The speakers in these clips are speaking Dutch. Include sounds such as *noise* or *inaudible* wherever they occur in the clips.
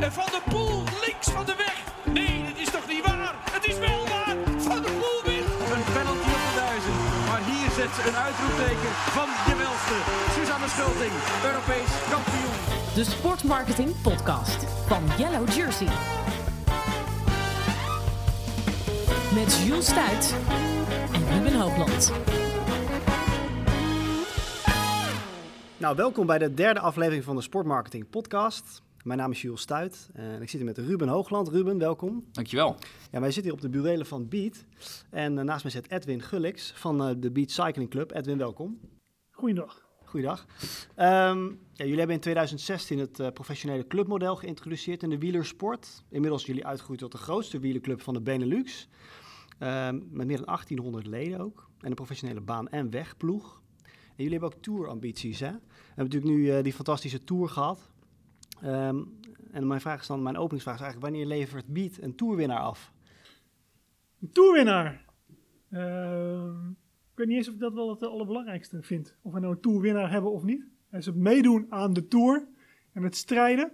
En Van der Poel links van de weg. Nee, dat is toch niet waar? Het is wel waar. Van der Poel wint. Een penalty op de duizend. Maar hier zet ze een uitroepteken van de welste. Suzanne Schulting, Europees kampioen. De Sportmarketing Podcast van Yellow Jersey. Met Jules Stuit en Ruben Hoogland. Nou, welkom bij de derde aflevering van de Sportmarketing Podcast. Mijn naam is Jules Stuit en ik zit hier met Ruben Hoogland. Ruben, welkom. Dankjewel. Ja, wij zitten hier op de burelen van Beat. En eh, naast mij zit Edwin Gullix van eh, de Beat Cycling Club. Edwin, welkom. Goeiedag. Goeiedag. Ehm, ja, jullie hebben in 2016 het eh, professionele clubmodel geïntroduceerd in de wielersport. Inmiddels zijn jullie uitgegroeid tot de grootste wielerclub van de Benelux. Ehm, met meer dan 1800 leden ook. En een professionele baan- en wegploeg. En jullie hebben ook tourambities, hè? We hebben natuurlijk nu eh, die fantastische tour gehad. Ehm, en mijn vraag is dan, mijn openingsvraag is eigenlijk, wanneer levert Beat een tourwinnaar af? Een toerwinnaar. Ehm, ik weet niet eens of ik dat wel het allerbelangrijkste vind. Of we nou een toerwinnaar hebben of niet. En ze meedoen aan de tour en het strijden.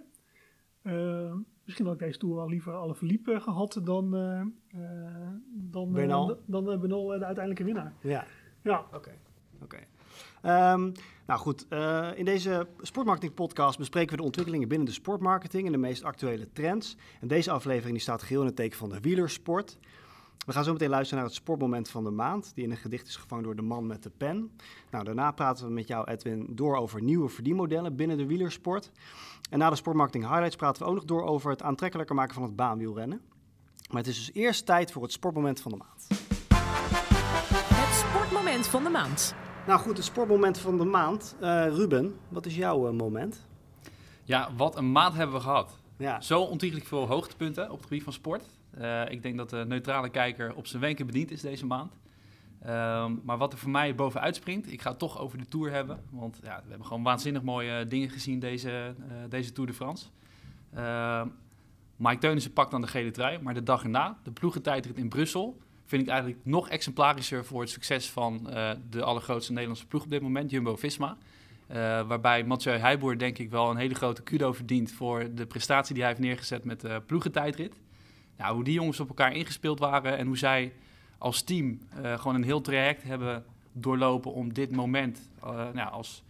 Ehm, misschien had ik deze tour wel liever alle verliepen gehad dan, eh eh, dan, eh, Bernal? dan, eh, eh, de uiteindelijke winnaar. Ja, Ja, Oké. Oké. Ehm, nou goed, eh, in deze Sportmarketing Podcast bespreken we de ontwikkelingen binnen de sportmarketing en de meest actuele trends. En deze aflevering die staat geheel in het teken van de wielersport. We gaan zo meteen luisteren naar het sportmoment van de maand, die in een gedicht is gevangen door de man met de pen. Nou, daarna praten we met jou, Edwin, door over nieuwe verdienmodellen binnen de wielersport. En na de sportmarketing highlights praten we ook nog door over het aantrekkelijker maken van het baanwielrennen. Maar het is dus eerst tijd voor het sportmoment van de maand. Het sportmoment van de maand. Nou goed, het sportmoment van de maand. Eh, Ruben, wat is jouw eh, moment? Ja, wat een maand hebben we gehad. Ja, Zo ontiegelijk veel hoogtepunten op het gebied van sport. Eh, ik denk dat de neutrale kijker op zijn wenken bediend is deze maand. Ehm, maar wat er voor mij bovenuit springt, ik ga het toch over de Tour hebben. Want ja, we hebben gewoon waanzinnig mooie dingen gezien deze, deze Tour de France. Ehm Mike Teunissen pakt dan de gele trui, maar de dag erna, de ploegentijdrit in Brussel, vind ik eigenlijk nog exemplarischer voor het succes van eh, de allergrootste Nederlandse ploeg op dit moment, Jumbo-Visma. Eh, waarbij Mathieu Heijboer denk ik wel een hele grote kudo verdient voor de prestatie die hij heeft neergezet met de ploegentijdrit. Nou, hoe die jongens op elkaar ingespeeld waren en hoe zij als team eh, gewoon een heel traject hebben doorlopen om dit moment nou, als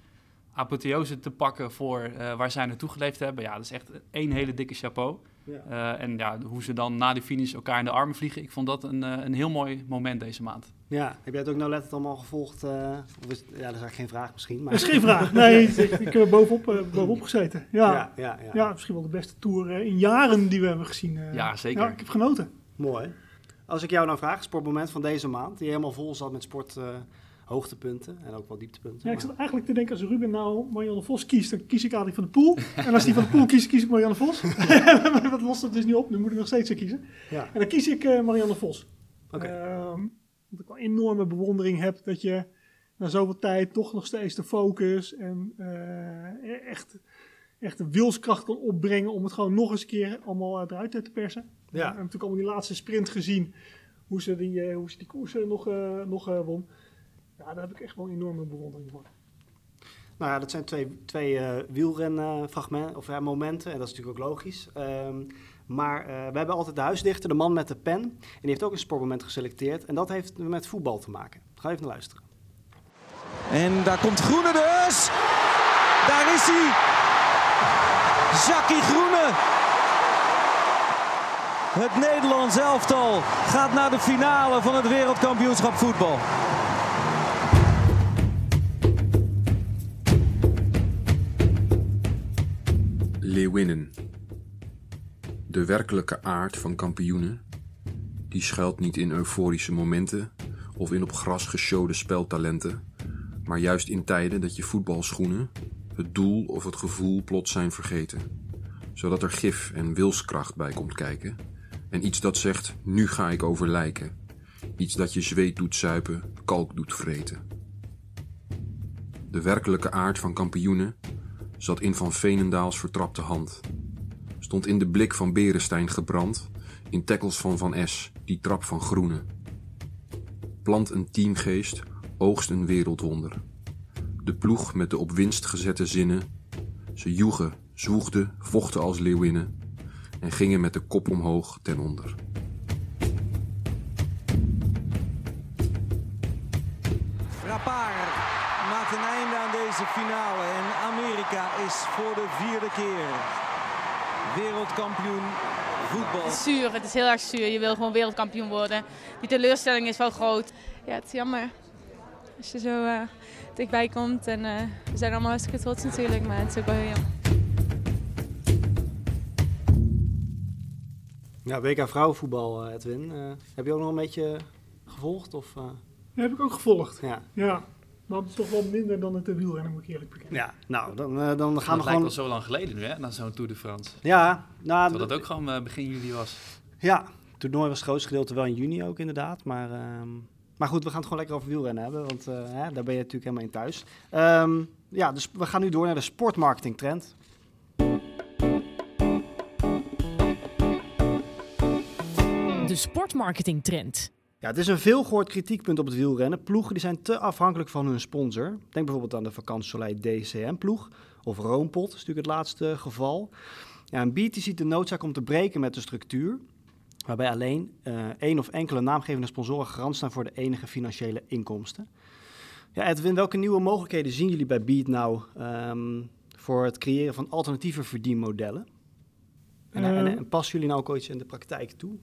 apotheose te pakken voor waar zij naartoe geleefd hebben. Ja, dat is echt één hele dikke chapeau. Ja. Eh, en ja, hoe ze dan na de finish elkaar in de armen vliegen. Ik vond dat een, eh, een heel mooi moment deze maand. ja. heb jij het ook nauwlettend allemaal gevolgd? eh, of is, ja, dat is eigenlijk geen vraag misschien. Maar... dat is geen vraag. Nee, *laughs* ik, ik heb er bovenop, eh, bovenop gezeten. Ja. ja, ja, ja. Ja. misschien wel de beste tour in jaren die we hebben gezien. eh. Ja, zeker. Ja, ik heb genoten. Mooi. Als ik jou nou vraag, sportmoment van deze maand, die helemaal vol zat met sport eh, hoogtepunten en ook wel dieptepunten. Ja, ik zat eigenlijk te denken, als Ruben nou Marianne Vos kiest, dan kies ik Adrie van de Poel. En als die van de Poel kiest, kies ik Marianne Vos. *laughs* *laughs* dat lost het dus niet op, nu moet ik nog steeds kiezen. ja. En dan kies ik eh, Marianne Vos. Oké. Ehm, omdat ik wel enorme bewondering heb dat je na zoveel tijd toch nog steeds de focus en eh, echt, echt de wilskracht kan opbrengen om het gewoon nog eens een keer allemaal eruit te persen. We hebben natuurlijk allemaal die laatste sprint gezien, hoe ze die, eh, hoe ze die koersen nog, nog won. Ja, daar heb ik echt wel een enorme bewondering voor. Nou ja, dat zijn twee, twee eh wielrenfragmenten of ja, momenten en dat is natuurlijk ook logisch. Ehm, maar eh, we hebben altijd de huisdichter, de man met de pen. En die heeft ook een sportmoment geselecteerd en dat heeft met voetbal te maken. Ga even naar luisteren. En daar komt Groene dus. Daar is hij. Jackie Groene. Het Nederlands elftal gaat naar de finale van het wereldkampioenschap voetbal. Leeuwinnen. De werkelijke aard van kampioenen, die schuilt niet in euforische momenten of in op gras geshowde speltalenten, maar juist in tijden dat je voetbalschoenen, het doel of het gevoel plots zijn vergeten, zodat er gif en wilskracht bij komt kijken en iets dat zegt, nu ga ik over lijken, iets dat je zweet doet zuipen, kalk doet vreten. De werkelijke aard van kampioenen zat in Van Veenendaals vertrapte hand. Stond in de blik van Berestein gebrand, in tackles van Van S, die trap van Groene. Plant een teamgeest, oogst een wereldwonder. De ploeg met de op winst gezette zinnen. Ze joegen, zwoegden, vochten als leeuwinnen. en gingen met de kop omhoog ten onder. Rapar maakt een einde aan deze finale en Amerika is voor de vierde keer wereldkampioen voetbal. Het is zuur, het is heel erg zuur. Je wil gewoon wereldkampioen worden. Die teleurstelling is wel groot. Ja, het is jammer. Als je zo eh, dichtbij komt. En eh, we zijn allemaal hartstikke trots natuurlijk, maar het is ook wel heel jammer. Ja, WK vrouwenvoetbal, eh, Edwin. Eh, heb je ook nog een beetje gevolgd? Of, eh? Dat heb ik ook gevolgd. Ja. Ja, maar het is toch wel minder dan het eh, wielrennen, moet ik eerlijk bekennen. ja, nou, dan, eh, dan gaan dat we lijkt gewoon... wel zo lang geleden nu, hè, na zo'n Tour de France. Ja, nou, Terwijl dat ook gewoon eh, begin juli was. Ja, het toernooi was het grootste gedeelte wel in juni ook inderdaad. Maar, ehm, maar goed, we gaan het gewoon lekker over wielrennen hebben, want eh, hè, daar ben je natuurlijk helemaal in thuis. Ehm, ja, dus we gaan nu door naar de sportmarketing trend. De sportmarketing trend. Ja, het is een veelgehoord kritiekpunt op het wielrennen. Ploegen die zijn te afhankelijk van hun sponsor. Denk bijvoorbeeld aan de Vacantie Soleil DCM-ploeg of Roompot, is natuurlijk het laatste geval. Ja, en ziet de noodzaak om te breken met de structuur, waarbij alleen eh, één of enkele naamgevende sponsoren garant staan voor de enige financiële inkomsten. Ja, Edwin, welke nieuwe mogelijkheden zien jullie bij Beat nou ehm, voor het creëren van alternatieve verdienmodellen? En, en, Eh. en passen jullie nou ook ooit in de praktijk toe?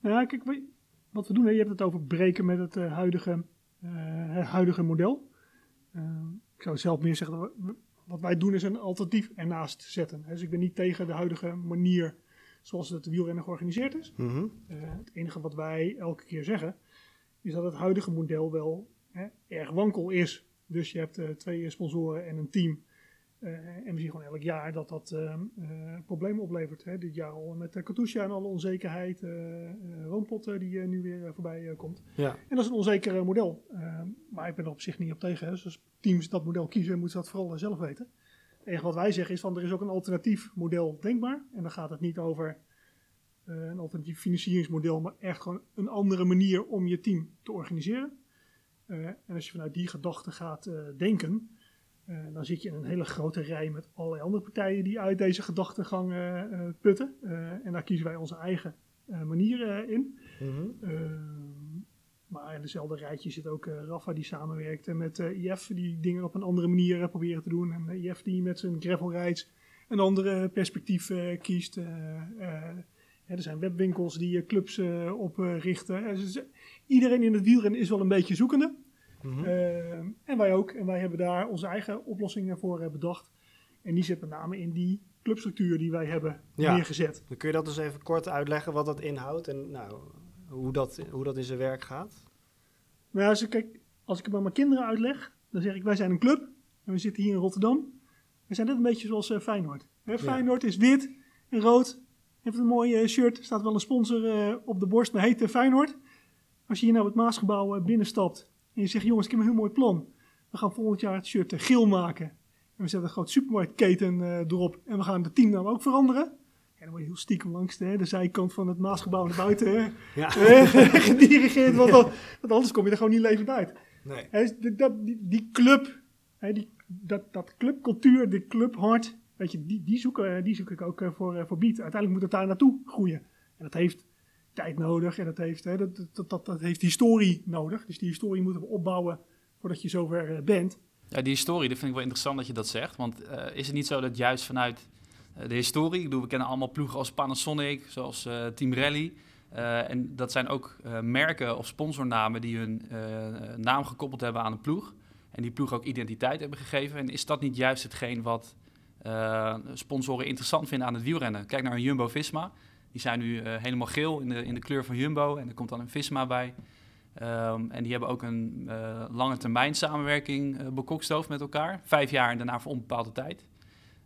Ja, kijk, wat we doen, hè, je hebt het over breken met het eh, huidige, eh, het huidige model. Eh, ik zou zelf meer zeggen, wat wij doen is een alternatief ernaast zetten. Dus ik ben niet tegen de huidige manier zoals het wielrennen georganiseerd is. Mhm. Het enige wat wij elke keer zeggen, is dat het huidige model wel hè, erg wankel is. Dus je hebt twee sponsoren en een team. Eh, en we zien gewoon elk jaar dat dat eh, eh, problemen oplevert. Hè. Dit jaar al met Katusha en alle onzekerheid. Roompot eh, die nu weer voorbij komt. Ja. En dat is een onzeker model. Maar ik ben er op zich niet op tegen. Hè. Dus als teams dat model kiezen, moeten ze dat vooral zelf weten. Enige wat wij zeggen is van er is ook een alternatief model denkbaar. En dan gaat het niet over een alternatief financieringsmodel, maar echt gewoon een andere manier om je team te organiseren. En als je vanuit die gedachte gaat denken, eh, dan zit je in een hele grote rij met allerlei andere partijen die uit deze gedachtegang eh, eh, putten. En daar kiezen wij onze eigen manier eh, in. Mhm. Ehm, maar in dezelfde rijtje zit ook Rafa die samenwerkt met IF, die dingen op een andere manier proberen te doen. En IF die met zijn gravel rides een andere perspectief kiest. Ja, er zijn webwinkels die clubs oprichten. Dus, iedereen in het wielrennen is wel een beetje zoekende. Mhm. Ehm, en wij ook. En wij hebben daar onze eigen oplossingen voor eh, bedacht. En die zit met name in die clubstructuur die wij hebben Ja. neergezet. Dan kun je dat dus even kort uitleggen wat dat inhoudt en nou, hoe, dat, hoe dat in zijn werk gaat? Ja, als ik, kijk, als ik het bij mijn kinderen uitleg, dan zeg ik, wij zijn een club. En we zitten hier in Rotterdam. We zijn net een beetje zoals eh, Feyenoord. Hè, Feyenoord is wit en rood. Heeft een mooi eh, shirt. Staat wel een sponsor op de borst, maar heet Feyenoord. Als je hier nou het Maasgebouw binnenstapt en je zegt, jongens, ik heb een heel mooi plan. We gaan volgend jaar het shirt eh, geel maken. En we zetten een groot supermarktketen eh, erop. En we gaan de teamnaam ook veranderen. En dan word je heel stiekem langs de, de zijkant van het Maasgebouw naar buiten hè, *laughs* Ja. eh, *laughs* gedirigeerd. Want, anders kom je er gewoon niet levend uit. Nee. Dus die, die club, die, dat, dat clubcultuur, de clubhart, weet je, die, die, zoeken, die zoek ik ook voor, voor Beat. Uiteindelijk moet het daar naartoe groeien. En dat heeft nodig en dat heeft, hè, dat, dat, dat, heeft historie nodig. Dus die historie moeten we opbouwen voordat je zover eh, bent. Ja, die historie, dat vind ik wel interessant dat je dat zegt. Want eh, is het niet zo dat juist vanuit eh, de historie, ik bedoel, we kennen allemaal ploegen als Panasonic, zoals Team Rally. en dat zijn ook merken of sponsornamen die hun naam gekoppeld hebben aan een ploeg. En die ploeg ook identiteit hebben gegeven. En is dat niet juist hetgeen wat sponsoren interessant vinden aan het wielrennen? Kijk naar een Jumbo-Visma. Die zijn nu eh, helemaal geel in de, in de kleur van Jumbo. En er komt dan een Visma bij. Ehm, en die hebben ook een eh, lange termijn samenwerking eh bekokstoofd met elkaar. Vijf jaar en daarna voor onbepaalde tijd.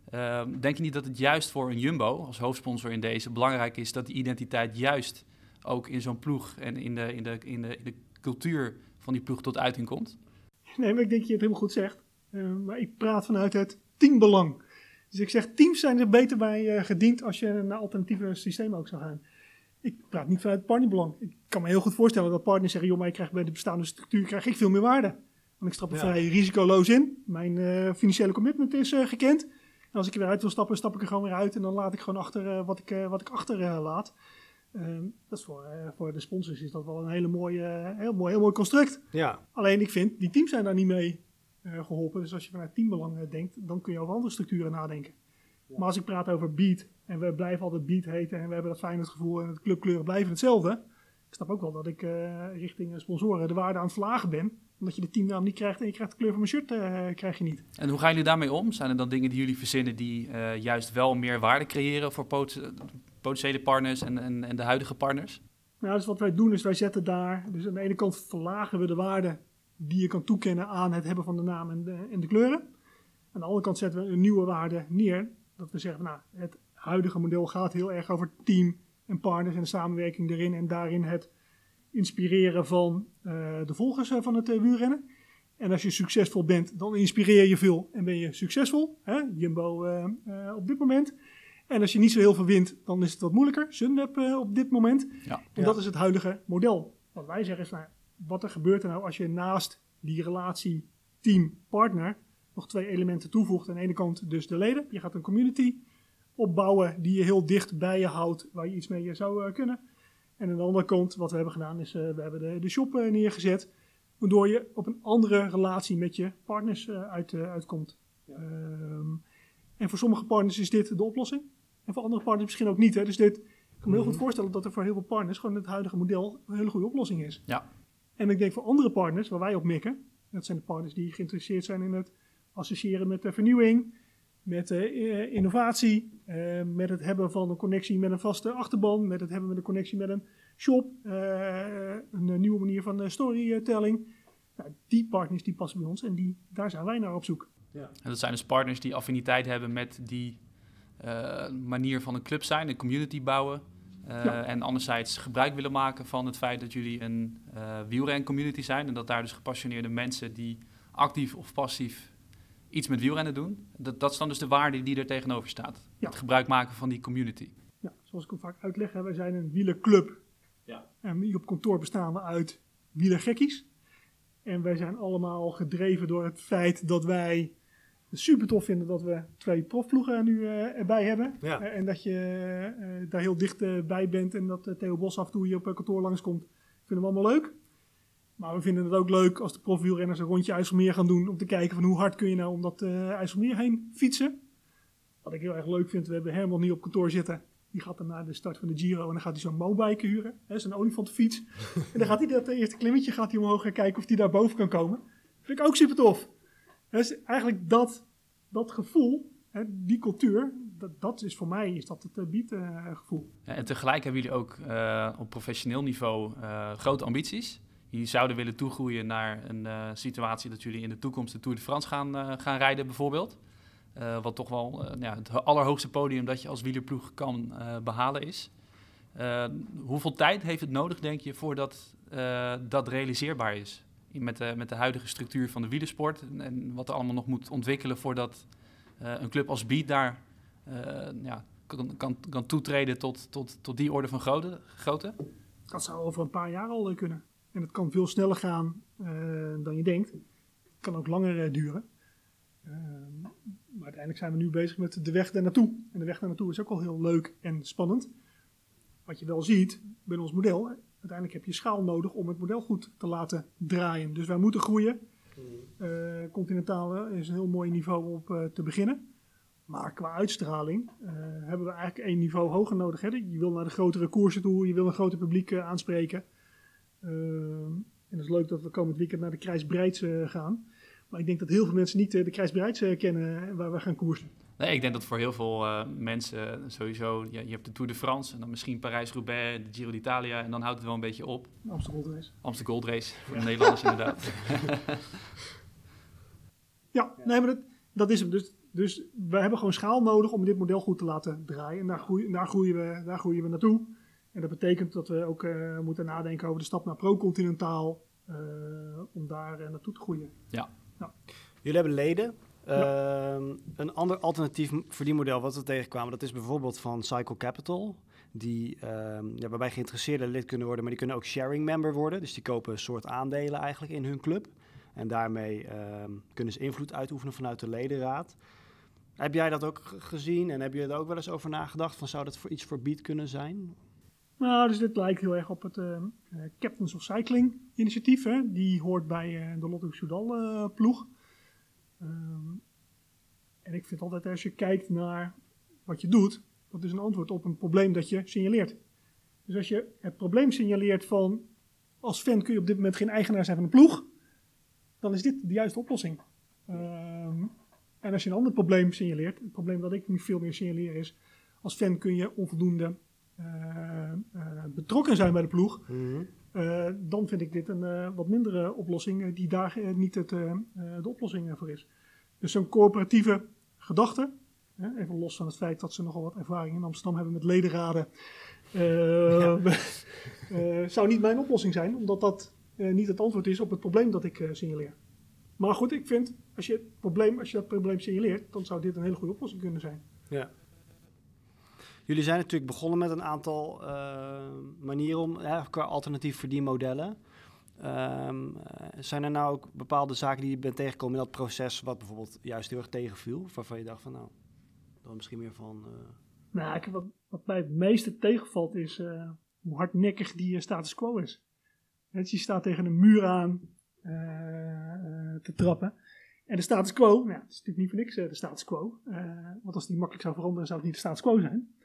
Ehm, denk je niet dat het juist voor een Jumbo als hoofdsponsor in deze belangrijk is dat die identiteit juist ook in zo'n ploeg en in de, in, de, in, de, in de cultuur van die ploeg tot uiting komt? Nee, maar ik denk dat je het helemaal goed zegt. Eh, maar ik praat vanuit het teambelang. Dus ik zeg, teams zijn er beter bij eh, gediend als je naar alternatieve systemen ook zou gaan. Ik praat niet vanuit partnerbelang. Ik kan me heel goed voorstellen dat partners zeggen, joh, maar ik krijg bij de bestaande structuur krijg ik veel meer waarde. Want ik stap er Ja. vrij risicoloos in. Mijn eh, financiële commitment is eh, gekend. En als ik er weer uit wil stappen, stap ik er gewoon weer uit. En dan laat ik gewoon achter wat, ik, wat ik achter laat. Ehm, dat is voor, voor de sponsors is dat wel een hele mooie, heel, mooi, heel mooi construct. Ja, Alleen ik vind, die teams zijn daar niet mee geholpen. Dus als je vanuit teambelang eh, denkt, dan kun je over andere structuren nadenken. Maar als ik praat over beat, en we blijven altijd beat heten, en we hebben dat fijne gevoel, en de clubkleuren blijven hetzelfde. Ik snap ook wel dat ik eh, richting eh, sponsoren de waarde aan het verlagen ben. Omdat je de teamnaam niet krijgt en je krijgt de kleur van mijn shirt eh, krijg je niet. En hoe gaan jullie daarmee om? Zijn er dan dingen die jullie verzinnen die eh, juist wel meer waarde creëren voor pot- potentiële partners en, en, en de huidige partners? Nou, dus wat wij doen is wij zetten daar, dus aan de ene kant verlagen we de waarde die je kan toekennen aan het hebben van de naam en de, en de kleuren. Aan de andere kant zetten we een nieuwe waarde neer. Dat we zeggen, nou, het huidige model gaat heel erg over team en partners en de samenwerking erin. En daarin het inspireren van eh, de volgers eh, van het uh, wielrennen. En als je succesvol bent, dan inspireer je veel en ben je succesvol. Hè? Jumbo op dit moment. En als je niet zo heel veel wint, dan is het wat moeilijker. Sunweb op dit moment. Ja. En dat is het huidige model. Wat wij zeggen is, nou, wat er gebeurt er nou als je naast die relatie team-partner nog twee elementen toevoegt. Aan de ene kant dus de leden. Je gaat een community opbouwen die je heel dicht bij je houdt, waar je iets mee zou uh, kunnen. En aan de andere kant, wat we hebben gedaan, is uh, we hebben de, de shop uh, neergezet. Waardoor je op een andere relatie met je partners eh, uit, uitkomt. Ja. Um, en voor sommige partners is dit de oplossing. En voor andere partners misschien ook niet. Hè. Dus dit, ik kan me heel goed voorstellen dat er voor heel veel partners gewoon het huidige model een hele goede oplossing is. Ja. En ik denk voor andere partners, waar wij op mikken, dat zijn de partners die geïnteresseerd zijn in het associëren met de vernieuwing, met uh, innovatie, uh, met het hebben van een connectie met een vaste achterban, met het hebben met een connectie met een shop, uh, een nieuwe manier van storytelling. Nou, die partners die passen bij ons en die, daar zijn wij naar op zoek. Ja. En dat zijn dus partners die affiniteit hebben met die uh, manier van een club zijn, een community bouwen. Uh, ja. En anderzijds gebruik willen maken van het feit dat jullie een uh, wielren-community zijn. En dat daar dus gepassioneerde mensen die actief of passief iets met wielrennen doen. Dat, dat is dan dus de waarde die er tegenover staat. Ja. Het gebruik maken van die community. Ja, zoals ik al vaak uitleg, wij zijn een wielerclub. Ja. En hier op kantoor bestaan we uit wielergekkies. En wij zijn allemaal gedreven door het feit dat wij super tof vinden dat we twee profploegen nu uh, erbij hebben. Ja. Uh, en dat je uh, daar heel dicht bij bent en dat Theo Bos af en toe hier op kantoor langskomt. Vinden we allemaal leuk. Maar we vinden het ook leuk als de profwielrenners een rondje IJsselmeer gaan doen. Om te kijken van hoe hard kun je nou om dat IJsselmeer heen fietsen. Wat ik heel erg leuk vind, we hebben Herman hier op kantoor zitten. Die gaat dan naar de start van de Giro en dan gaat hij zo'n mobike huren. Zo'n olifantenfiets. *laughs* en dan gaat hij dat eerste klimmetje gaat hij omhoog gaan kijken of hij daar boven kan komen. vind ik ook super tof. Dus eigenlijk dat, dat gevoel, hè, die cultuur, dat, dat, is voor mij is dat het uh, beatgevoel. Uh, ja, en tegelijk hebben jullie ook uh, op professioneel niveau grote ambities. Jullie zouden willen toegroeien naar een situatie dat jullie in de toekomst de Tour de France gaan, gaan rijden bijvoorbeeld. Wat toch wel ja, het allerhoogste podium dat je als wielerploeg kan behalen is. hoeveel tijd heeft het nodig, denk je, voordat dat realiseerbaar is? Met de, met de huidige structuur van de wielersport en, wat er allemaal nog moet ontwikkelen voordat uh, een club als Beat daar uh, ja, kan, kan, toetreden tot, tot, tot die orde van grootte, grootte? Dat zou over een paar jaar al kunnen. En het kan veel sneller gaan dan je denkt. Het kan ook langer duren. maar uiteindelijk zijn we nu bezig met de weg daar naartoe. En de weg daar naartoe is ook al heel leuk en spannend. Wat je wel ziet binnen ons model, uiteindelijk heb je schaal nodig om het model goed te laten draaien. Dus wij moeten groeien. Uh, Continentaal is een heel mooi niveau op uh, te beginnen. Maar qua uitstraling uh, hebben we eigenlijk één niveau hoger nodig. Hè? Je wil naar de grotere koersen toe, je wil een groter publiek aanspreken. en het is leuk dat we komend weekend naar de Krijsbreids gaan. Maar ik denk dat heel veel mensen niet de Krijsbreids kennen waar we gaan koersen. Nee, ik denk dat voor heel veel uh, mensen sowieso, ja, je hebt de Tour de France en dan misschien Parijs-Roubaix, de Giro d'Italia en dan houdt het wel een beetje op. Amsterdam Gold Race. Amsterdam Gold Race, voor de Nederlanders *laughs* inderdaad. ja, nee, maar dat, dat is hem. Dus, dus we hebben gewoon schaal nodig om dit model goed te laten draaien. En daar groeien, daar groeien, we, daar groeien we naartoe. En dat betekent dat we ook uh, moeten nadenken over de stap naar pro-continentaal uh, om daar naartoe te groeien. Ja. ja. Jullie hebben leden. Ja. Uh, een ander alternatief verdienmodel wat we tegenkwamen, dat is bijvoorbeeld van Cycle Capital. Die, uh, ja, waarbij geïnteresseerden lid kunnen worden, maar die kunnen ook sharing member worden. Dus die kopen een soort aandelen eigenlijk in hun club. En daarmee uh, kunnen ze invloed uitoefenen vanuit de ledenraad. Heb jij dat ook gezien en heb je er ook wel eens over nagedacht? Van, zou dat voor iets voor Beat kunnen zijn? Nou, dus dit lijkt heel erg op het eh, Captains of Cycling initiatief. Hè? Die hoort bij eh, de Lotto Soudal eh, ploeg. Ehm, en ik vind altijd als je kijkt naar wat je doet, dat is een antwoord op een probleem dat je signaleert. Dus als je het probleem signaleert van als fan kun je op dit moment geen eigenaar zijn van een ploeg, dan is dit de juiste oplossing. Ehm, en als je een ander probleem signaleert, het probleem dat ik nu veel meer signaleer is, als fan kun je onvoldoende eh, eh, betrokken zijn bij de ploeg, eh, dan vind ik dit een eh, wat mindere oplossing eh, die daar niet het, de oplossing voor is. Dus zo'n coöperatieve gedachte, even los van het feit dat ze nogal wat ervaring in Amsterdam hebben met ledenraden, *laughs* zou niet mijn oplossing zijn, omdat dat niet het antwoord is op het probleem dat ik signaleer. Maar goed, ik vind, als je, het probleem, als je dat probleem signaleert, dan zou dit een hele goede oplossing kunnen zijn. Ja. Jullie zijn natuurlijk begonnen met een aantal eh, manieren om, qua alternatief verdienmodellen. Eh, zijn er nou ook bepaalde zaken die je bent tegengekomen in dat proces, wat bijvoorbeeld juist heel erg tegenviel? Waarvan je dacht van nou, dan misschien meer van. eh, Nou, ik- wat, wat mij het meeste tegenvalt is hoe hardnekkig die status quo is. Het, je staat tegen een muur aan te trappen. En de status quo, nou, ja, het is natuurlijk niet voor niks de status quo. Want als die makkelijk zou veranderen, zou het niet de status quo zijn.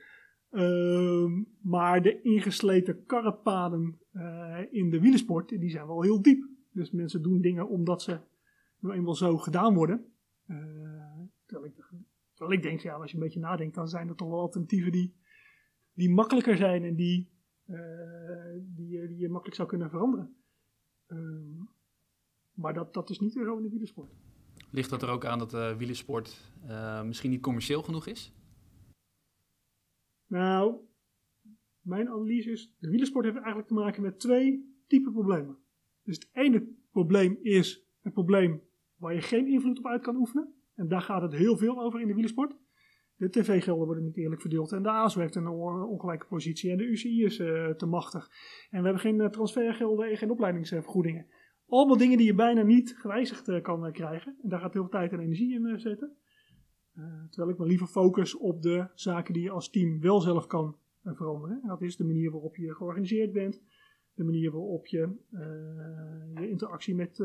Ehm, maar de ingesleten karrepaden eh, in de wielersport, die zijn wel heel diep. Dus mensen doen dingen omdat ze nou eenmaal zo gedaan worden. Eh, terwijl, ik, ik denk, ja, als je een beetje nadenkt, dan zijn er toch wel alternatieven die, die makkelijker zijn en die, eh, die, je- makkelijk zou kunnen veranderen. Ehm, maar dat, dat is niet zo in de wielersport. Ligt dat er ook aan dat de wielersport misschien niet commercieel genoeg is? Nou, mijn analyse is, de wielersport heeft eigenlijk te maken met twee typen problemen. Dus het ene probleem is een probleem waar je geen invloed op uit kan oefenen. En daar gaat het heel veel over in de wielersport. De tv-gelden worden niet eerlijk verdeeld. En de ASO heeft een on- ongelijke positie. En de UCI is eh, te machtig. En we hebben geen eh, transfergelden en geen opleidingsvergoedingen. Allemaal dingen die je bijna niet gewijzigd eh, kan krijgen. En daar gaat heel veel tijd en energie in zitten. Eh, terwijl ik me liever focus op de zaken die je als team wel zelf kan eh, veranderen. En dat is de manier waarop je georganiseerd bent. De manier waarop je eh, je interactie met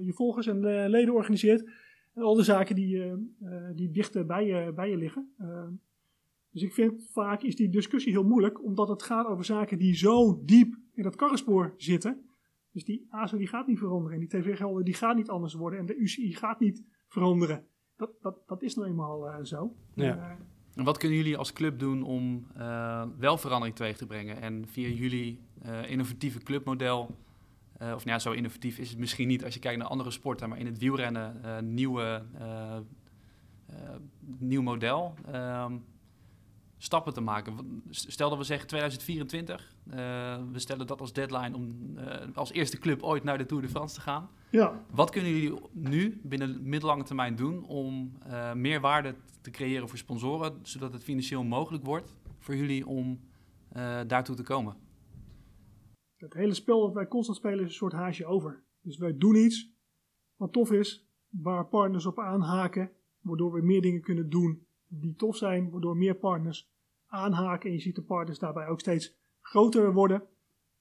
je volgers en leden organiseert. En al de zaken die, die dichter bij je, bij je liggen. Dus ik vind vaak is die discussie heel moeilijk, omdat het gaat over zaken die zo diep in dat karrenspoor zitten. Dus die ASO die gaat niet veranderen. En die tv-gelden die gaat niet anders worden. En de UCI gaat niet veranderen. Dat, dat, dat is nou eenmaal eh, zo. Ja. Eh, En wat kunnen jullie als club doen om eh, wel verandering teweeg te brengen? En via jullie eh, innovatieve clubmodel, eh, of nou ja, zo innovatief is het misschien niet als je kijkt naar andere sporten, maar in het wielrennen eh nieuwe, eh, eh, nieuw model, ehm, stappen te maken. Stel dat we zeggen 2024, eh, we stellen dat als deadline om eh, als eerste club ooit naar de Tour de France te gaan. Ja, Wat kunnen jullie nu binnen middellange termijn doen om eh, meer waarde te creëren voor sponsoren, zodat het financieel mogelijk wordt voor jullie om eh, daartoe te komen? Het hele spel dat wij constant spelen is een soort haasje over. Dus wij doen iets wat tof is, waar partners op aanhaken, waardoor we meer dingen kunnen doen die tof zijn, waardoor meer partners aanhaken. En je ziet de partners daarbij ook steeds groter worden.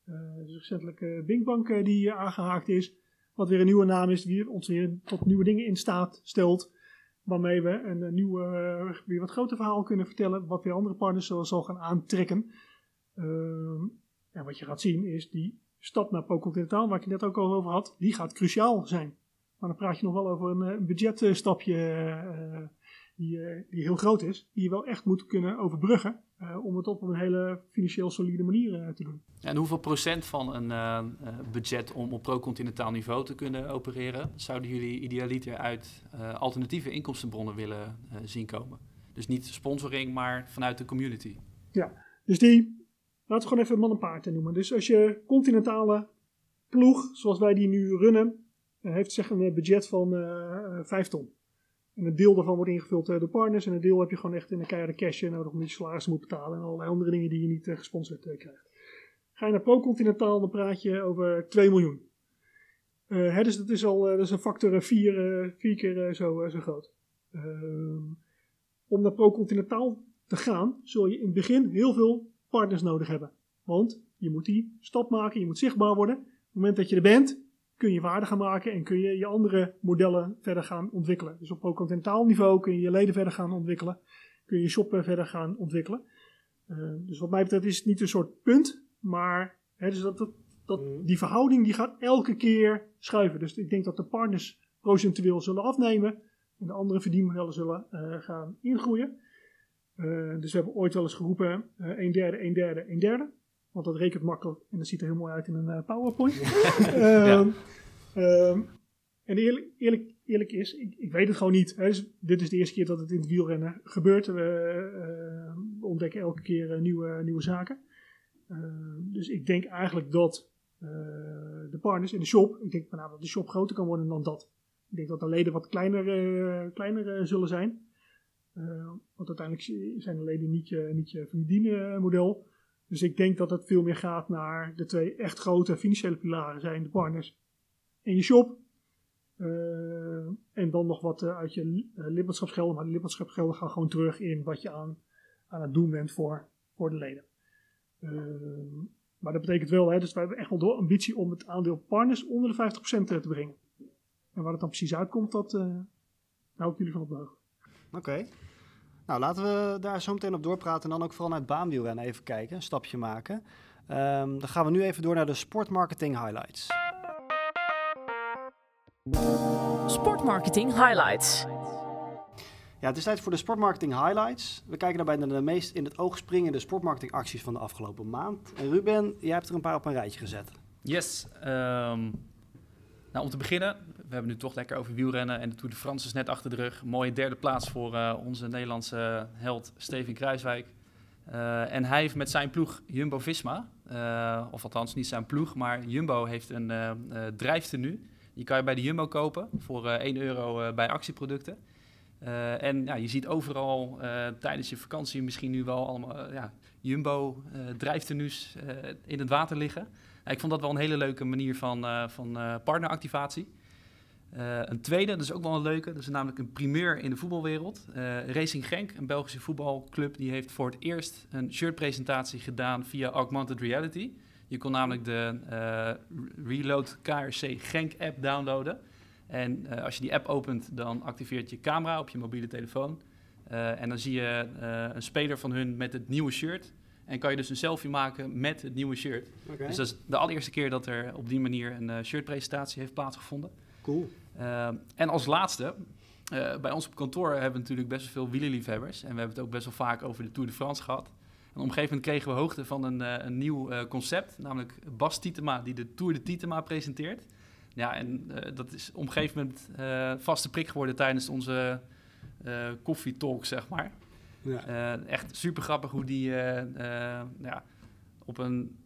Eh dus recentelijk eh Binkbank die eh, aangehaakt is, wat weer een nieuwe naam is, die ons weer tot nieuwe dingen in staat stelt. Waarmee we een, eh, nieuw, eh, weer wat groter verhaal kunnen vertellen, wat weer andere partners zal gaan aantrekken. Ehm, en wat je gaat zien is die stap naar Pro-Continentaal, waar ik het net ook al over had, die gaat cruciaal zijn. Maar dan praat je nog wel over een, eh, budgetstapje die, eh, die heel groot is, die je wel echt moet kunnen overbruggen eh, om het op een hele financieel solide manier eh, te doen. En hoeveel procent van een budget om op pro-continentaal niveau te kunnen opereren, zouden jullie idealiter uit alternatieve inkomstenbronnen willen zien komen? Dus niet sponsoring, maar vanuit de community. Dus die, laten we gewoon even man en paard noemen. Dus als je continentale ploeg, zoals wij die nu runnen, heeft zeg een budget van eh 5 ton. En een deel daarvan wordt ingevuld eh, door partners. En een deel heb je gewoon echt in een keiharde cash nodig omdat je salarissen moet betalen. En allerlei andere dingen die je niet eh, gesponsord eh, krijgt. Ga je naar Pro-Continentaal, dan praat je over 2 miljoen. Eh, hè, dus dat is al dat is een factor 4 vier, keer zo, zo groot. Ehm, om naar pro-continentaal te gaan, zul je in het begin heel veel partners nodig hebben. Want je moet die stap maken, je moet zichtbaar worden. Op het moment dat je er bent, kun je waarde gaan maken en kun je je andere modellen verder gaan ontwikkelen. Dus op pro-continentaal niveau kun je je leden verder gaan ontwikkelen, kun je je shop eh, verder gaan ontwikkelen. Uh, dus wat mij betreft is het niet een soort punt, maar hè, dus dat, dat, dat, die verhouding die gaat elke keer schuiven. Dus ik denk dat de partners procentueel zullen afnemen en de andere verdienmodellen zullen uh, gaan ingroeien. Uh, dus we hebben ooit wel eens geroepen een derde, een derde, een derde. Want dat rekent makkelijk en dat ziet er heel mooi uit in een PowerPoint. ja. *laughs* um, en eerlijk, eerlijk, eerlijk is, ik, ik, weet het gewoon niet. Hè. Dus dit is de eerste keer dat het in het wielrennen gebeurt. We ontdekken elke keer nieuwe, nieuwe zaken. dus ik denk eigenlijk dat de partners in de shop, ik denk nou, dat de shop groter kan worden dan dat. Ik denk dat de leden wat kleiner, kleiner zullen zijn. Want uiteindelijk zijn de leden niet je, niet je verdienmodel. Dus ik denk dat het veel meer gaat naar de twee echt grote financiële pilaren zijn. De partners en je shop. en dan nog wat uit je lidmaatschapsgelden. Maar de lidmaatschapsgelden gaan gewoon terug in wat je aan, aan het doen bent voor, voor de leden. maar dat betekent wel, hè, dus wij hebben echt wel de ambitie om het aandeel partners onder de 50% te brengen. En waar het dan precies uitkomt, dat uh, hou ik jullie van op de hoogte. Oké. Nou, laten we daar zo meteen op doorpraten en dan ook vooral naar het baanwielrennen even kijken, een stapje maken. Um, dan gaan we nu even door naar de sportmarketing highlights. Sportmarketing highlights. Ja, het is tijd voor de sportmarketing highlights. We kijken daarbij naar de meest in het oog springende sportmarketingacties van de afgelopen maand. En Ruben, jij hebt er een paar op een rijtje gezet. Yes. Um, nou, om te beginnen, we hebben nu toch lekker over wielrennen en de Tour de France is net achter de rug. Mooie derde plaats voor uh, onze Nederlandse held Steven Kruiswijk. Uh, en hij heeft met zijn ploeg Jumbo-Visma, uh, of althans niet zijn ploeg, maar Jumbo heeft een drijftenu. Die kan je bij de Jumbo kopen voor 1 euro bij actieproducten. en ja, je ziet overal tijdens je vakantie misschien nu wel allemaal ja, Jumbo drijftenu's in het water liggen. ik vond dat wel een hele leuke manier van, van partneractivatie. Uh, een tweede, dat is ook wel een leuke, dat is namelijk een primeur in de voetbalwereld. Uh, Racing Genk, een Belgische voetbalclub, die heeft voor het eerst een shirtpresentatie gedaan via augmented reality. Je kon namelijk de uh, Reload KRC Genk app downloaden. En als je die app opent, dan activeert je camera op je mobiele telefoon. en dan zie je een speler van hun met het nieuwe shirt. En kan je dus een selfie maken met het nieuwe shirt. Okay. Dus dat is de allereerste keer dat er op die manier een shirtpresentatie heeft plaatsgevonden. Cool. Uh, en als laatste, uh, bij ons op kantoor hebben we natuurlijk best wel veel wielerliefhebbers. En we hebben het ook best wel vaak over de Tour de France gehad. En op een gegeven moment kregen we hoogte van een, uh, een nieuw concept, namelijk Bas Tietema, die de Tour de Tietema presenteert. Ja, en dat is op een gegeven moment vaste prik geworden tijdens onze koffietalk, zeg maar. Ja. echt super grappig hoe die ja, op een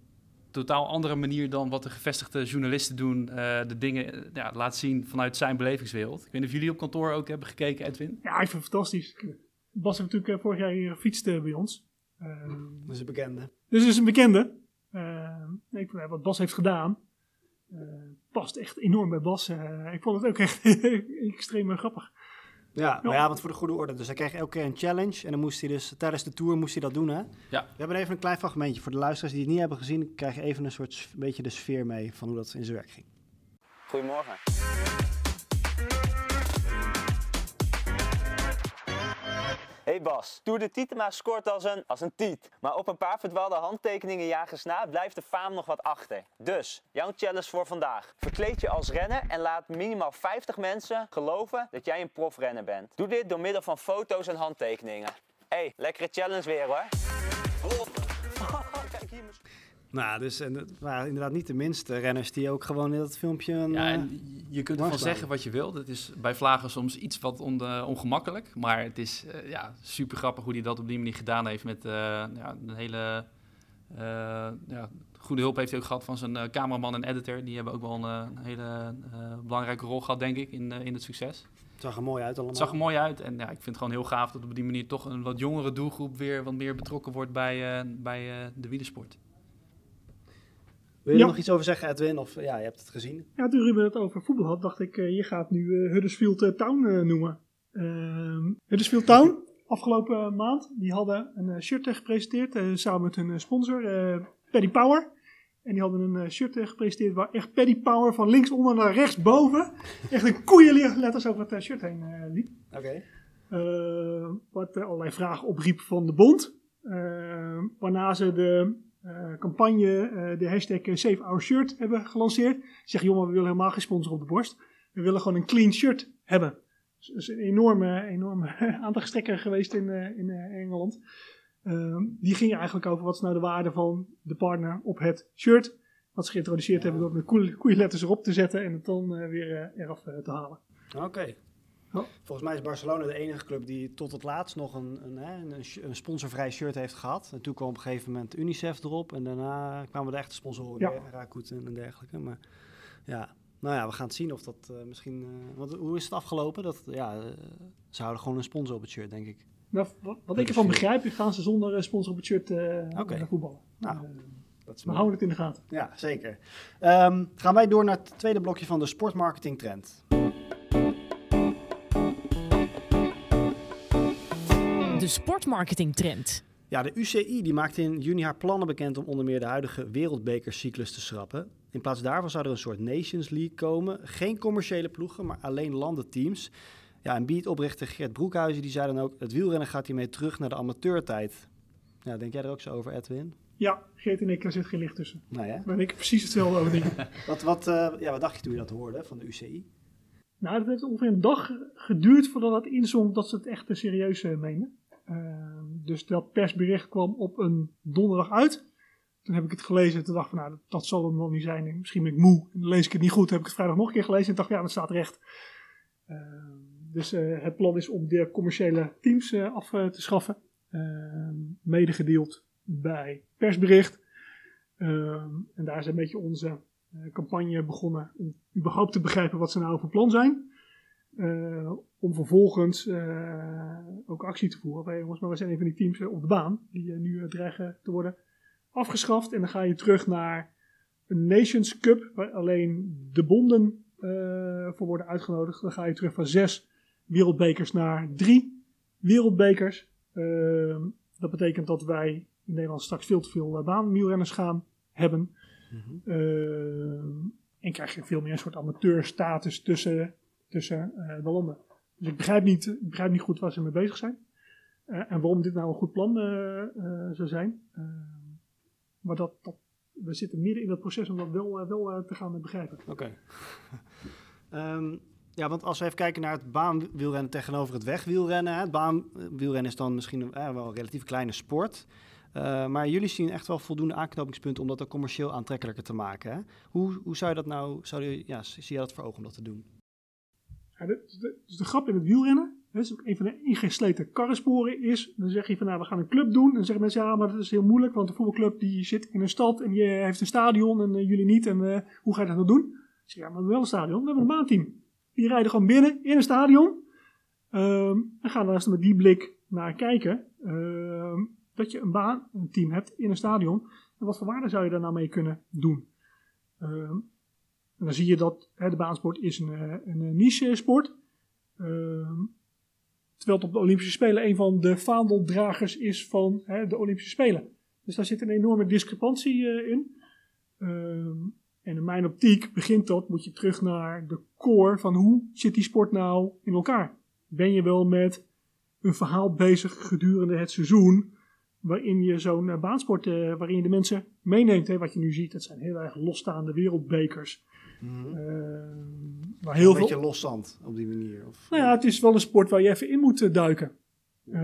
totaal andere manier dan wat de gevestigde journalisten doen, uh, de dingen uh, ja, laat zien vanuit zijn belevingswereld. Ik weet niet of jullie op kantoor ook hebben gekeken, Edwin. Ja, ik vind het fantastisch. Bas heeft natuurlijk uh, vorig jaar hier gefietst bij ons. dat is een bekende. Dus is een bekende. ik, wat Bas heeft gedaan, past echt enorm bij Bas. ik vond het ook echt *laughs* extreem grappig. Ja, maar ja, want voor de goede orde. Dus hij kreeg elke keer een challenge. En dan moest hij dus tijdens de tour moest hij dat doen, hè? Ja. We hebben even een klein fragmentje. Voor de luisteraars die het niet hebben gezien, krijg je even een soort beetje de sfeer mee van hoe dat in zijn werk ging. Goedemorgen. Hey Bas, Tour de Tietema scoort als een, als een tiet. Maar op een paar verdwaalde handtekeningen jagers na blijft de faam nog wat achter. Dus, jouw challenge voor vandaag. Verkleed je als renner en laat minimaal 50 mensen geloven dat jij een profrenner bent. Doe dit door middel van foto's en handtekeningen. Hey, lekkere challenge weer hoor. Nou, dus en het waren inderdaad niet de minste renners die ook gewoon in dat filmpje. Een, ja, en je kunt ervan zeggen wat je wil. Het is bij Vlagen soms iets wat on, ongemakkelijk. Maar het is uh, ja, super grappig hoe hij dat op die manier gedaan heeft. Met uh, ja, een hele ja, goede hulp heeft hij ook gehad van zijn cameraman en editor. Die hebben ook wel een, hele belangrijke rol gehad, denk ik, in, in het succes. Het zag er mooi uit allemaal. Het zag er mooi uit. En ja, ik vind het gewoon heel gaaf dat op die manier toch een wat jongere doelgroep weer wat meer betrokken wordt bij, bij de wielersport. Wil je er nog iets over zeggen, Edwin? Of ja, je hebt het gezien? Ja, toen Ruben het over voetbal had, dacht ik, uh, je gaat nu uh, Huddersfield uh, Town noemen. Ehm, Huddersfield Town afgelopen maand. Die hadden een eh, shirt eh, gepresenteerd eh, samen met hun eh, sponsor, eh Paddy Power. En die hadden een eh, shirt eh, gepresenteerd waar echt Paddy Power van linksonder naar rechtsboven echt een koeienletters over het eh, shirt heen eh, liep. Oké. Eh, wat eh, allerlei vragen opriep van de bond. Eh, waarna ze de eh, campagne, eh, de hashtag eh, Save Our Shirt hebben gelanceerd. Ze zeggen, jongen, we willen helemaal geen sponsor op de borst. We willen gewoon een clean shirt hebben. Dus dat is een enorme, enorme *laughs* aandachtstrekker geweest in, eh, in eh, Engeland. Eh, die ging eigenlijk over wat is nou de waarde van de partner op het shirt. Wat ze geïntroduceerd hebben door met koeie- koeienletters erop te zetten en het dan eh, weer eh, eraf eh, te halen. Oké. Volgens mij is Barcelona de enige club die tot het laatst nog een, een, hè, een, sponsorvrij shirt heeft gehad. En toen kwam op een gegeven moment Unicef erop. En daarna kwamen de echte sponsoren, Ja. ja. Rakut en dergelijke. Maar ja, nou ja, we gaan het zien of dat eh, misschien... eh, want hoe is het afgelopen? Dat, ja, eh, ze houden gewoon een sponsor op het shirt, denk ik. Nou, wat, wat ik ervan begrijp, gaan ze zonder sponsor op het shirt eh Oké. naar voetballen. Nou, dat is we mooi. houden het in de gaten. Ja, zeker. Ehm, gaan wij door naar het tweede blokje van de sportmarketing trend. De sportmarketing trend. Ja, de UCI die maakte in juni haar plannen bekend om onder meer de huidige wereldbekercyclus te schrappen. In plaats daarvan zou er een soort Nations League komen. Geen commerciële ploegen, maar alleen landenteams. Ja, en Beat-oprichter Gert Broekhuizen die zei dan ook... het wielrennen gaat hiermee terug naar de amateurtijd. Ja, denk jij er ook zo over, Edwin? Ja, Geert en ik, er zit geen licht tussen. Nou ja. Denk ik precies hetzelfde over denken. *laughs* Wat, wat, eh, ja, wat dacht je toen je dat hoorde van de UCI? Nou, dat heeft ongeveer een dag geduurd voordat het inzong dat ze het echt serieus eh, meenden. Ehm, dus dat persbericht kwam op een donderdag uit. Toen heb ik het gelezen en toen dacht ik van, nou, dat, dat zal hem nog niet zijn. En misschien ben ik moe en lees ik het niet goed. Heb ik het vrijdag nog een keer gelezen en dacht, ja, dat staat recht. Ehm, dus eh, het plan is om de commerciële teams eh, af eh, te schaffen. Ehm medegedeeld bij persbericht. En daar is een beetje onze campagne begonnen om überhaupt te begrijpen wat ze nou van plan zijn. Eh, om vervolgens eh, ook actie te voeren. Wij, jongens, maar we zijn een van die teams eh, op de baan die nu dreigen te worden afgeschaft. En dan ga je terug naar een Nations Cup, waar alleen de bonden voor worden uitgenodigd. Dan ga je terug van zes wereldbekers naar drie wereldbekers. Ehm, dat betekent dat wij in Nederland straks veel te veel baanwielrenners gaan hebben. Ehm, en krijg je veel meer een soort amateurstatus tussen, tussen eh, de landen. Dus ik begrijp, niet, ik begrijp niet goed waar ze mee bezig zijn. Eh, en waarom dit nou een goed plan eh, zou zijn. Ehm, maar dat, we zitten midden in dat proces om dat wel, wel te gaan begrijpen. Oké. *laughs* Ehm, ja, want als we even kijken naar het baanwielrennen tegenover het wegwielrennen. Hè. Het baanwielrennen is dan misschien wel een relatief kleine sport. Maar jullie zien echt wel voldoende aanknopingspunten om dat commercieel aantrekkelijker te maken. Hè? Hoe, hoe zou je dat nou, zou je, ja, zie je dat voor ogen om dat te doen? Ja, dus de grap in het wielrennen, dat is ook een van de ingesleten karrensporen, is, dan zeg je van nou we gaan een club doen. En dan zeggen mensen ja maar dat is heel moeilijk, want de voetbalclub die zit in een stad en die eh, heeft een stadion en eh, jullie niet. En eh, hoe ga je dat nou doen? Ik zeg ja maar we hebben wel een stadion, we hebben een baanteam. Die rijden gewoon binnen in een stadion ehm, en gaan daar eens met die blik naar kijken. Ehm, dat je een baan, een team hebt in een stadion. En wat voor waarde zou je daar nou mee kunnen doen? Ehm, en dan zie je dat hè, de baansport is een, eh, een niche sport. Ehm, terwijl het op de Olympische Spelen een van de vaandeldragers is van hè, de Olympische Spelen. Dus daar zit een enorme discrepantie eh, in. Ehm, en in mijn optiek begint dat, moet je terug naar de core van hoe zit die sport nou in elkaar? Ben je wel met een verhaal bezig gedurende het seizoen, waarin je zo'n eh, baansport, eh, waarin je de mensen meeneemt. Hè, wat je nu ziet, dat zijn heel erg losstaande wereldbekers. Ehm, waar heel een veel, beetje loszand op die manier. Of, nou ja, het is wel een sport waar je even in moet eh, duiken. Eh,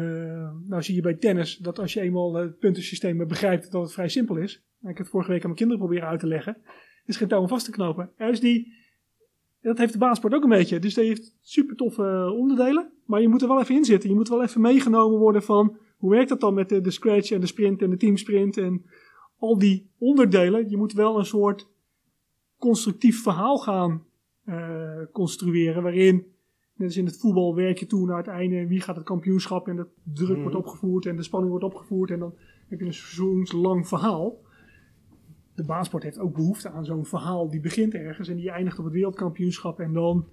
nou zie je bij tennis dat als je eenmaal het puntensysteem begrijpt dat het vrij simpel is. Ik heb het vorige week aan mijn kinderen proberen uit te leggen. Er is geen touw om vast te knopen. Er is die, dat heeft de baansport ook een beetje. Dus die heeft super toffe eh, onderdelen. Maar je moet er wel even in zitten. Je moet wel even meegenomen worden van hoe werkt dat dan met de, de scratch en de sprint en de teamsprint en al die onderdelen. Je moet wel een soort constructief verhaal gaan eh, construeren waarin Net als in het voetbal werk je toe naar het einde. Wie gaat het kampioenschap? En de druk Mhm. wordt opgevoerd en de spanning wordt opgevoerd. En dan heb je een seizoenslang verhaal. De baansport heeft ook behoefte aan zo'n verhaal. Die begint ergens en die eindigt op het wereldkampioenschap. En dan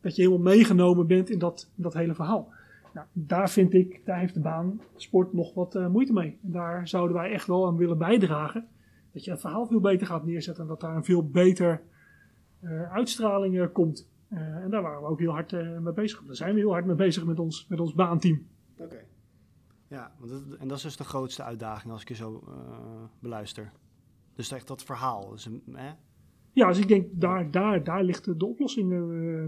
dat je helemaal meegenomen bent in dat, in dat hele verhaal. Nou, daar vind ik, daar heeft de baansport nog wat eh, moeite mee. En daar zouden wij echt wel aan willen bijdragen. Dat je het verhaal veel beter gaat neerzetten en dat daar een veel beter eh, uitstraling eh, komt. Eh, en daar waren we ook heel hard mee bezig. Daar zijn we heel hard mee bezig met ons, met ons baanteam. Oké. Ja, want dat, en dat is dus de grootste uitdaging als ik je zo beluister. Dus echt dat verhaal. Dus, hè? Ja, dus ik denk daar, daar, daar ligt de, oplossing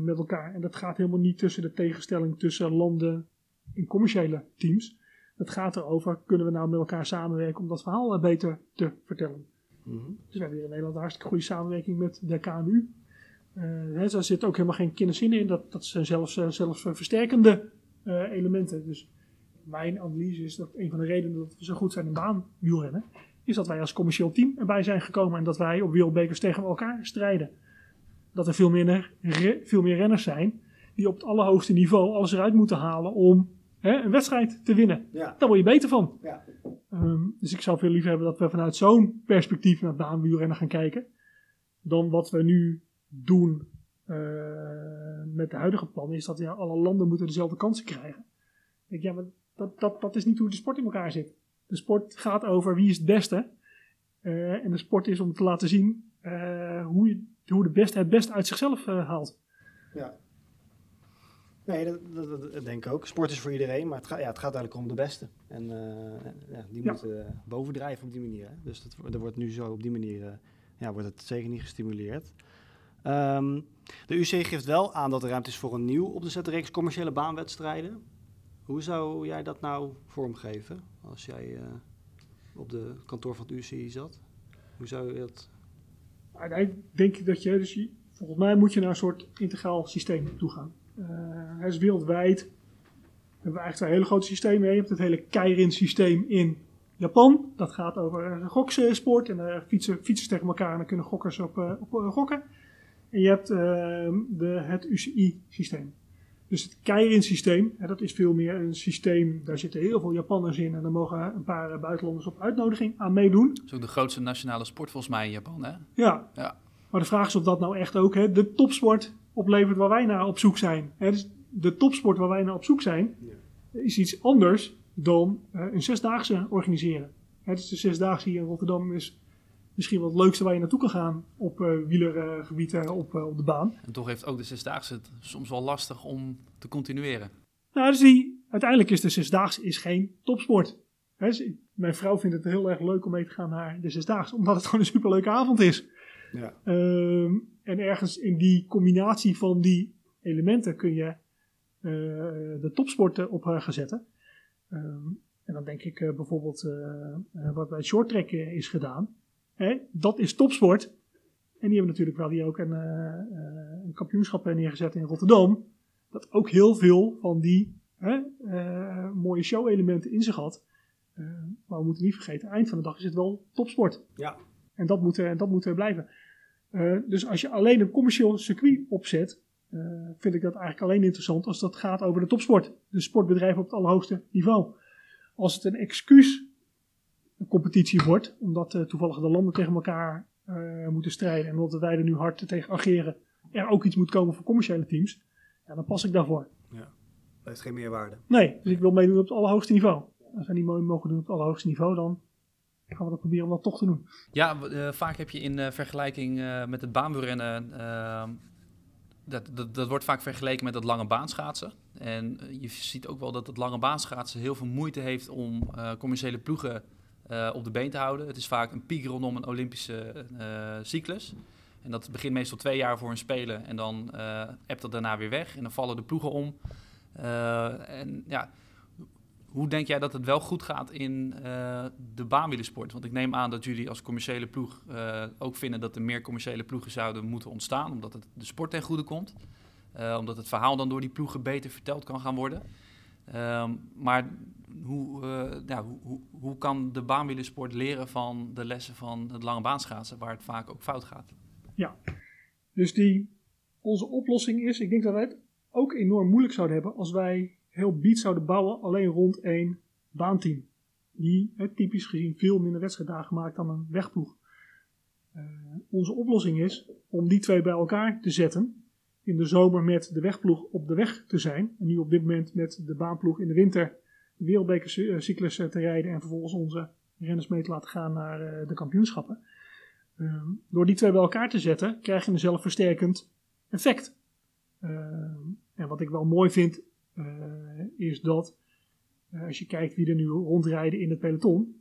met elkaar. En dat gaat helemaal niet tussen de tegenstelling tussen landen in commerciële teams. Het gaat erover, kunnen we nou met elkaar samenwerken om dat verhaal beter te vertellen. Mhm. Dus we hebben hier in Nederland een hartstikke goede samenwerking met de KMU. Eh, hè, daar zit ook helemaal geen kinderzin in. Dat, dat zijn zelfs, eh, zelfs eh, versterkende elementen. Dus mijn analyse is dat een van de redenen dat we zo goed zijn in baanwielrennen... is dat wij als commercieel team erbij zijn gekomen... en dat wij op wereldbekers tegen elkaar strijden. Dat er veel meer, veel meer renners zijn... die op het allerhoogste niveau alles eruit moeten halen om hè, een wedstrijd te winnen. Ja. Daar word je beter van. Ja. Ehm, dus ik zou veel liever hebben dat we vanuit zo'n perspectief naar baanwielrennen gaan kijken. Dan wat we nu doen eh, met de huidige plannen. Is dat ja, alle landen moeten dezelfde kansen krijgen. Ik ja, maar dat, dat, dat is niet hoe de sport in elkaar zit. De sport gaat over wie is het beste. Eh, en de sport is om te laten zien eh, hoe, je, hoe de beste het best uit zichzelf haalt. Ja. Nee, dat, dat, denk ik ook. Sport is voor iedereen, maar het, gaat ja, het gaat eigenlijk om de beste. En eh, ja, die Ja. moeten eh, bovendrijven op die manier. Hè? Dus dat, er wordt nu zo op die manier eh, ja, wordt het zeker niet gestimuleerd. Ehm, de UC geeft wel aan dat er ruimte is voor een nieuw op de zette reeks commerciële baanwedstrijden. Hoe zou jij dat nou vormgeven als jij op de kantoor van het UC zat? Hoe zou je dat... Uiteindelijk denk ik dat je, dus je- volgens mij moet je naar een soort integraal systeem toe gaan. Eh, hij is wereldwijd. We hebben eigenlijk twee hele grote systemen. Je hebt het hele Keirin systeem in Japan. Dat gaat over eh, goksport. En daar fietsen fietsers tegen elkaar en dan kunnen gokkers op, eh, op eh, gokken. En je hebt eh, de, het UCI systeem. Dus het Keirin systeem, hè, dat is veel meer een systeem. Daar zitten heel veel Japanners in. En daar mogen een paar eh, buitenlanders op uitnodiging aan meedoen. Dat is ook de grootste nationale sport volgens mij in Japan, hè? Ja. Ja. Maar de vraag is of dat nou echt ook hè, de topsport oplevert waar wij naar op zoek zijn. Hè, dus de topsport waar wij naar op zoek zijn, is iets anders dan eh, een zesdaagse organiseren. Hè, dus de zesdaagse hier in Rotterdam is misschien wel het leukste waar je naartoe kan gaan op eh wielergebied eh, op, eh, op de baan. En toch heeft ook de Zesdaagse het soms wel lastig om te continueren. Nou, dus die, uiteindelijk is de zesdaagse is geen topsport. Hè, dus mijn vrouw vindt het heel erg leuk om mee te gaan naar de zesdaagse, omdat het gewoon een superleuke avond is. Ja. Ehm, en ergens in die combinatie van die elementen kun je eh, de topsporten op eh, gaan zetten. Ehm, en dan denk ik eh, bijvoorbeeld wat bij het shorttrack eh, is gedaan. Dat is topsport. En die hebben natuurlijk wel hier ook een, een kampioenschap neergezet in Rotterdam. Dat ook heel veel van die mooie show-elementen in zich had. Eh, maar we moeten niet vergeten, eind van de dag is het wel topsport. Ja. En dat moet, eh, dat moet er blijven. Eh, dus als je alleen een commercieel circuit opzet, eh, vind ik dat eigenlijk alleen interessant als dat gaat over de topsport. De sportbedrijven op het allerhoogste niveau. Als het een excuus competitie wordt, omdat eh, toevallig de landen tegen elkaar eh, moeten strijden en omdat wij er nu hard tegen ageren, er ook iets moet komen voor commerciële teams, ja, dan pas ik daarvoor. Ja. Dat heeft geen meerwaarde. Nee, dus ik wil meedoen op het allerhoogste niveau. Als we niet mogen doen op het allerhoogste niveau, dan gaan we dat proberen om dat toch te doen. Ja, eh, vaak heb je in eh, vergelijking eh, met het baanwielrennen... ehm, dat, dat, dat wordt vaak vergeleken met het lange baanschaatsen. En je ziet ook wel dat het lange baanschaatsen heel veel moeite heeft om commerciële ploegen op de been te houden. Het is vaak een piek rondom een Olympische cyclus. En dat begint meestal twee jaar voor een spelen en dan ebt dat daarna weer weg. En dan vallen de ploegen om. En ja, hoe denk jij dat het wel goed gaat in eh, de baanwielersport? Want ik neem aan dat jullie als commerciële ploeg eh, ook vinden dat er meer commerciële ploegen zouden moeten ontstaan, omdat het de sport ten goede komt. Eh, omdat het verhaal dan door die ploegen beter verteld kan gaan worden. Ehm, maar hoe, hoe, hoe kan de baanwielersport leren van de lessen van het lange baanschaatsen, waar het vaak ook fout gaat? Ja, dus die, onze oplossing is, ik denk dat wij het ook enorm moeilijk zouden hebben als wij heel beat zouden bouwen alleen rond één baanteam. Die typisch gezien veel minder wedstrijddagen maakt dan een wegploeg. Eh, onze oplossing is om die twee bij elkaar te zetten in de zomer met de wegploeg op de weg te zijn. En nu op dit moment met de baanploeg in de winter de wereldbekercyclus te rijden. En vervolgens onze renners mee te laten gaan naar de kampioenschappen. Ehm, door die twee bij elkaar te zetten, krijg je een zelfversterkend effect. Ehm, en wat ik wel mooi vind, is dat als je kijkt wie er nu rondrijden in het peloton,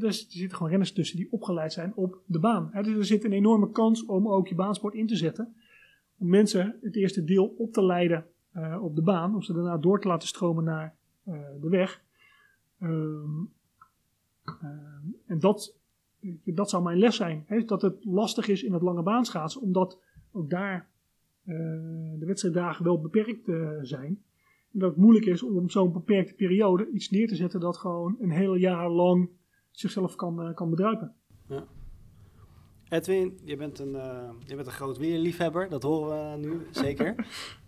er zitten gewoon renners tussen die opgeleid zijn op de baan. dus er zit een enorme kans om ook je baansport in te zetten. Om mensen het eerste deel op te leiden uh, op de baan. Om ze daarna door te laten stromen naar uh, de weg. Um, uh, en dat, dat zou mijn les zijn. Hè, dat het lastig is in het lange baanschaatsen. Omdat ook daar de wedstrijddagen wel beperkt zijn. Dat het moeilijk is om op zo'n beperkte periode iets neer te zetten dat gewoon een heel jaar lang zichzelf kan, uh, kan bedruipen. Ja. Edwin, je bent een, uh, je bent een groot weerliefhebber, dat horen we nu *laughs* zeker.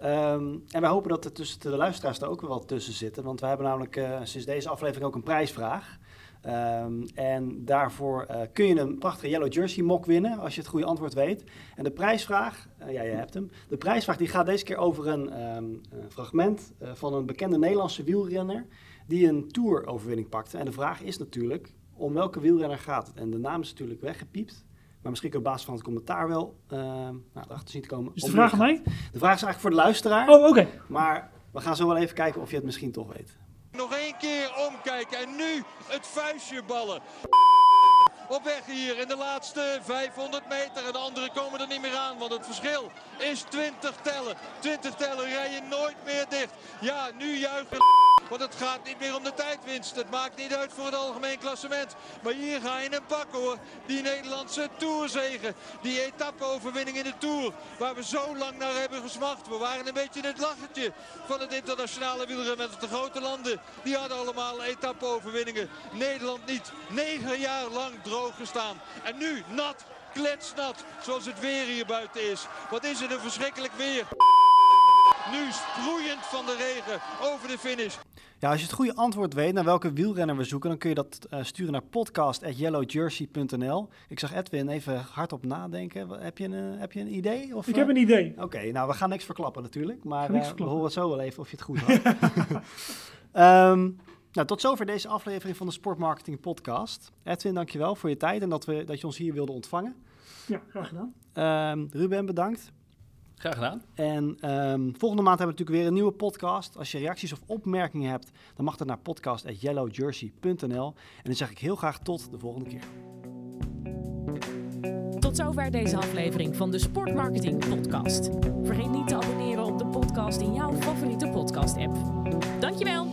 um, en wij hopen dat er tussen de luisteraars er ook wel wat tussen zitten, want wij hebben namelijk uh, sinds deze aflevering ook een prijsvraag. Um, en daarvoor uh, kun je een prachtige Yellow Jersey mok winnen als je het goede antwoord weet. En de prijsvraag, uh, ja, je hebt hem. De prijsvraag die gaat deze keer over een um, fragment uh, van een bekende Nederlandse wielrenner die een tour-overwinning pakte. En de vraag is natuurlijk, om welke wielrenner gaat het? En de naam is natuurlijk weggepiept. Maar misschien op basis van het commentaar wel nou, erachter zien te komen. Is de vraag aan mij? De vraag is eigenlijk voor de luisteraar. Oh, oké. Okay. Maar we gaan zo wel even kijken of je het misschien toch weet. Nog één keer omkijken en nu het vuistje ballen. Op weg hier in de laatste 500 meter. En de anderen komen er niet meer aan, want het verschil is 20 tellen. 20 tellen rij je nooit meer dicht. Ja, nu juichen. Want het gaat niet meer om de tijdwinst. Het maakt niet uit voor het algemeen klassement. Maar hier ga je een pakken hoor. Die Nederlandse Tourzegen. Die etappe-overwinning in de Tour. Waar we zo lang naar hebben gesmacht. We waren een beetje het lachertje van het internationale wielrennen de grote landen. Die hadden allemaal etappe-overwinningen. Nederland niet. Negen jaar lang droog gestaan. En nu nat, kletsnat. Zoals het weer hier buiten is. Wat is het een verschrikkelijk weer. Nu sproeiend van de regen over de finish. Ja, als je het goede antwoord weet naar welke wielrenner we zoeken, dan kun je dat uh, sturen naar podcast.yellowjersey.nl. Ik zag Edwin even hardop nadenken. Heb je een, uh, heb je een idee? Of, ik heb een idee. Oké, okay, nou we gaan niks verklappen natuurlijk, maar uh, we horen zo wel even of je het goed had. um, *laughs* *laughs* nou, tot zover deze aflevering van de Sportmarketing Podcast. Edwin, dankjewel voor je tijd en dat, we, dat je ons hier wilde ontvangen. Ja, graag gedaan. Um, Ruben, bedankt. Graag gedaan. En um, volgende maand hebben we natuurlijk weer een nieuwe podcast. Als je reacties of opmerkingen hebt, dan mag dat naar podcast.yellowjersey.nl. En dan zeg ik heel graag tot de volgende keer. Tot zover deze aflevering van de Sportmarketing Podcast. Vergeet niet te abonneren op de podcast in jouw favoriete podcast-app. Dankjewel!